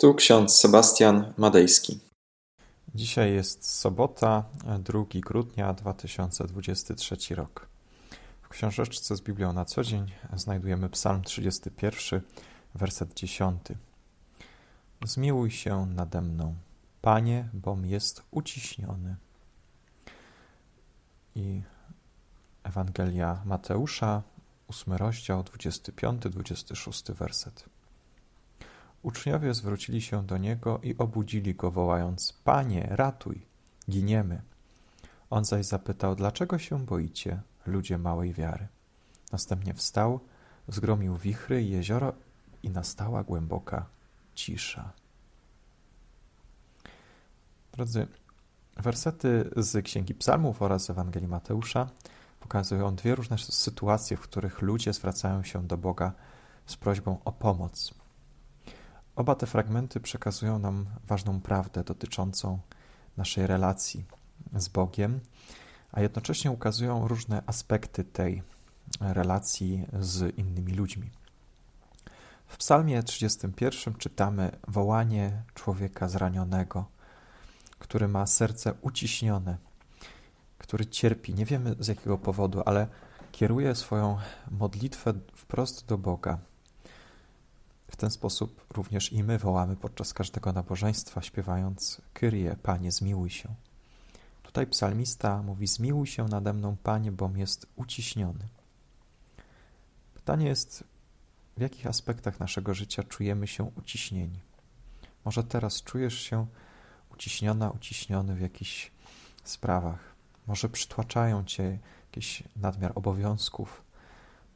Tu ksiądz Sebastian Madejski. Dzisiaj jest sobota, 2 grudnia 2023 rok. W książeczce z Biblią na co dzień znajdujemy Psalm 31, werset 10. Zmiłuj się nade mną, Panie, bom jest uciśniony. I Ewangelia Mateusza, 8 rozdział, 25-26 werset. Uczniowie zwrócili się do niego i obudzili go, wołając: Panie, ratuj, giniemy. On zaś zapytał: Dlaczego się boicie, ludzie małej wiary? Następnie wstał, zgromił wichry i jezioro, i nastała głęboka cisza. Drodzy, wersety z Księgi Psalmów oraz Ewangelii Mateusza pokazują dwie różne sytuacje, w których ludzie zwracają się do Boga z prośbą o pomoc. Oba te fragmenty przekazują nam ważną prawdę dotyczącą naszej relacji z Bogiem, a jednocześnie ukazują różne aspekty tej relacji z innymi ludźmi. W Psalmie 31 czytamy wołanie człowieka zranionego, który ma serce uciśnione, który cierpi, nie wiemy z jakiego powodu, ale kieruje swoją modlitwę wprost do Boga ten sposób również i my wołamy podczas każdego nabożeństwa, śpiewając Kyrie, Panie, zmiłuj się. Tutaj psalmista mówi, zmiłuj się nade mną, Panie, bom jest uciśniony. Pytanie jest, w jakich aspektach naszego życia czujemy się uciśnieni? Może teraz czujesz się uciśniona, uciśniony w jakichś sprawach. Może przytłaczają cię jakiś nadmiar obowiązków,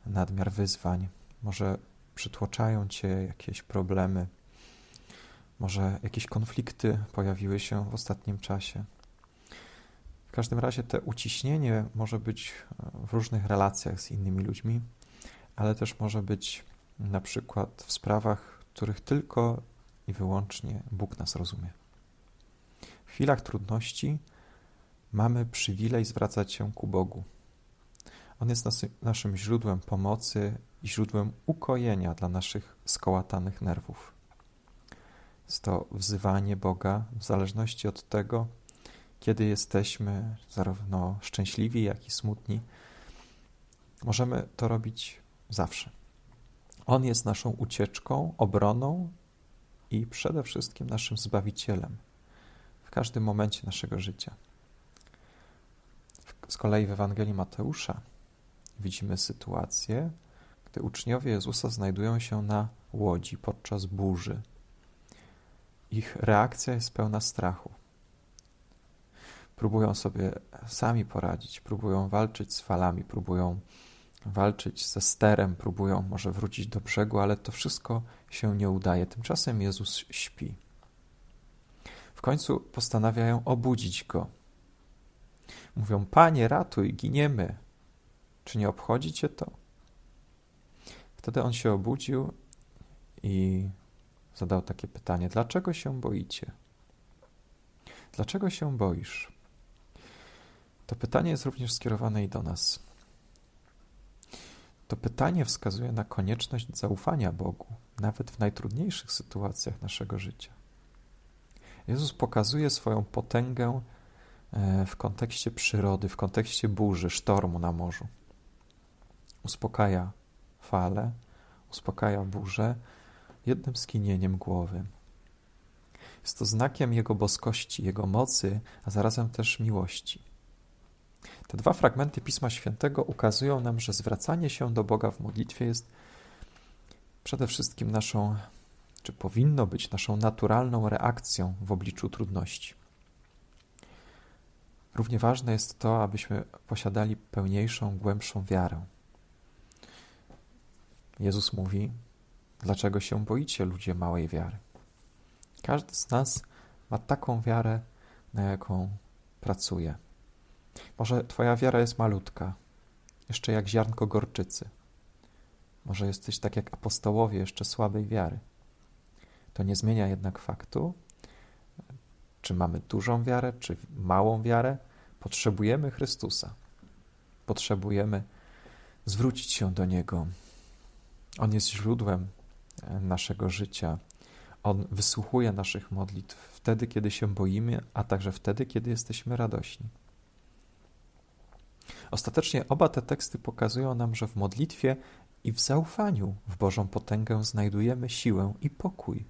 nadmiar wyzwań. Może przytłaczają cię jakieś problemy, może jakieś konflikty pojawiły się w ostatnim czasie. W każdym razie te uciśnienie może być w różnych relacjach z innymi ludźmi, ale też może być na przykład w sprawach, których tylko i wyłącznie Bóg nas rozumie. W chwilach trudności mamy przywilej zwracać się ku Bogu. On jest naszym źródłem pomocy i źródłem ukojenia dla naszych skołatanych nerwów. Jest to wzywanie Boga w zależności od tego, kiedy jesteśmy zarówno szczęśliwi, jak i smutni. Możemy to robić zawsze. On jest naszą ucieczką, obroną i przede wszystkim naszym zbawicielem w każdym momencie naszego życia. Z kolei w Ewangelii Mateusza widzimy sytuację, gdy uczniowie Jezusa znajdują się na łodzi podczas burzy. Ich reakcja jest pełna strachu. Próbują sobie sami poradzić, próbują walczyć z falami, próbują walczyć ze sterem, próbują może wrócić do brzegu, ale to wszystko się nie udaje. Tymczasem Jezus śpi. W końcu postanawiają obudzić go. Mówią: Panie, ratuj, giniemy. Czy nie obchodzi cię to? Wtedy on się obudził i zadał takie pytanie: Dlaczego się boicie? Dlaczego się boisz? To pytanie jest również skierowane i do nas. To pytanie wskazuje na konieczność zaufania Bogu, nawet w najtrudniejszych sytuacjach naszego życia. Jezus pokazuje swoją potęgę e, w kontekście przyrody, w kontekście burzy, sztormu na morzu. Uspokaja fale, uspokaja burzę jednym skinieniem głowy. Jest to znakiem Jego boskości, Jego mocy, a zarazem też miłości. Te dwa fragmenty Pisma Świętego ukazują nam, że zwracanie się do Boga w modlitwie jest przede wszystkim naszą, czy powinno być naszą naturalną reakcją w obliczu trudności. Równie ważne jest to, abyśmy posiadali pełniejszą, głębszą wiarę. Jezus mówi: Dlaczego się boicie, ludzie małej wiary? Każdy z nas ma taką wiarę, na jaką pracuje. Może Twoja wiara jest malutka, jeszcze jak ziarnko gorczycy. Może jesteś tak jak apostołowie, jeszcze słabej wiary. To nie zmienia jednak faktu, czy mamy dużą wiarę, czy małą wiarę. Potrzebujemy Chrystusa. Potrzebujemy zwrócić się do Niego, on jest źródłem e, naszego życia. On wysłuchuje naszych modlitw wtedy, kiedy się boimy, a także wtedy, kiedy jesteśmy radośni. Ostatecznie oba te teksty pokazują nam, że w modlitwie i w zaufaniu w Bożą potęgę znajdujemy siłę i pokój,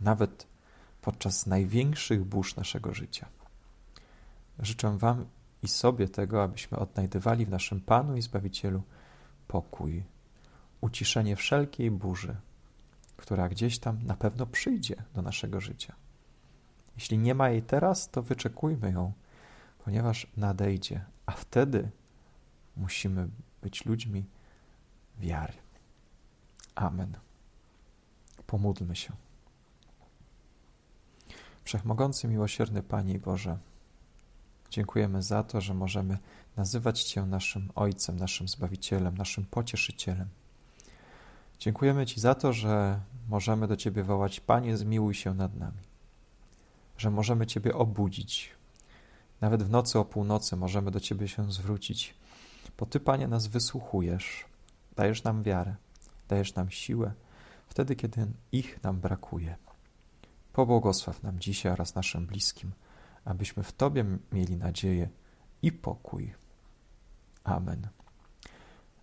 nawet podczas największych burz naszego życia. Życzę Wam i sobie tego, abyśmy odnajdywali w naszym Panu i Zbawicielu pokój, uciszenie wszelkiej burzy, która gdzieś tam na pewno przyjdzie do naszego życia. Jeśli nie ma jej teraz, to wyczekujmy ją, ponieważ nadejdzie, a wtedy musimy być ludźmi wiary. Amen. Pomódlmy się. Wszechmogący, miłosierny Panie Boże, dziękujemy za to, że możemy nazywać Cię naszym Ojcem, naszym Zbawicielem, naszym Pocieszycielem. Dziękujemy Ci za to, że możemy do Ciebie wołać: Panie, zmiłuj się nad nami, że możemy Ciebie obudzić. Nawet w nocy o północy możemy do Ciebie się zwrócić, bo Ty, Panie, nas wysłuchujesz, dajesz nam wiarę, dajesz nam siłę, wtedy, kiedy ich nam brakuje. Pobłogosław nam dzisiaj oraz naszym bliskim, abyśmy w Tobie mieli nadzieję i pokój. Amen.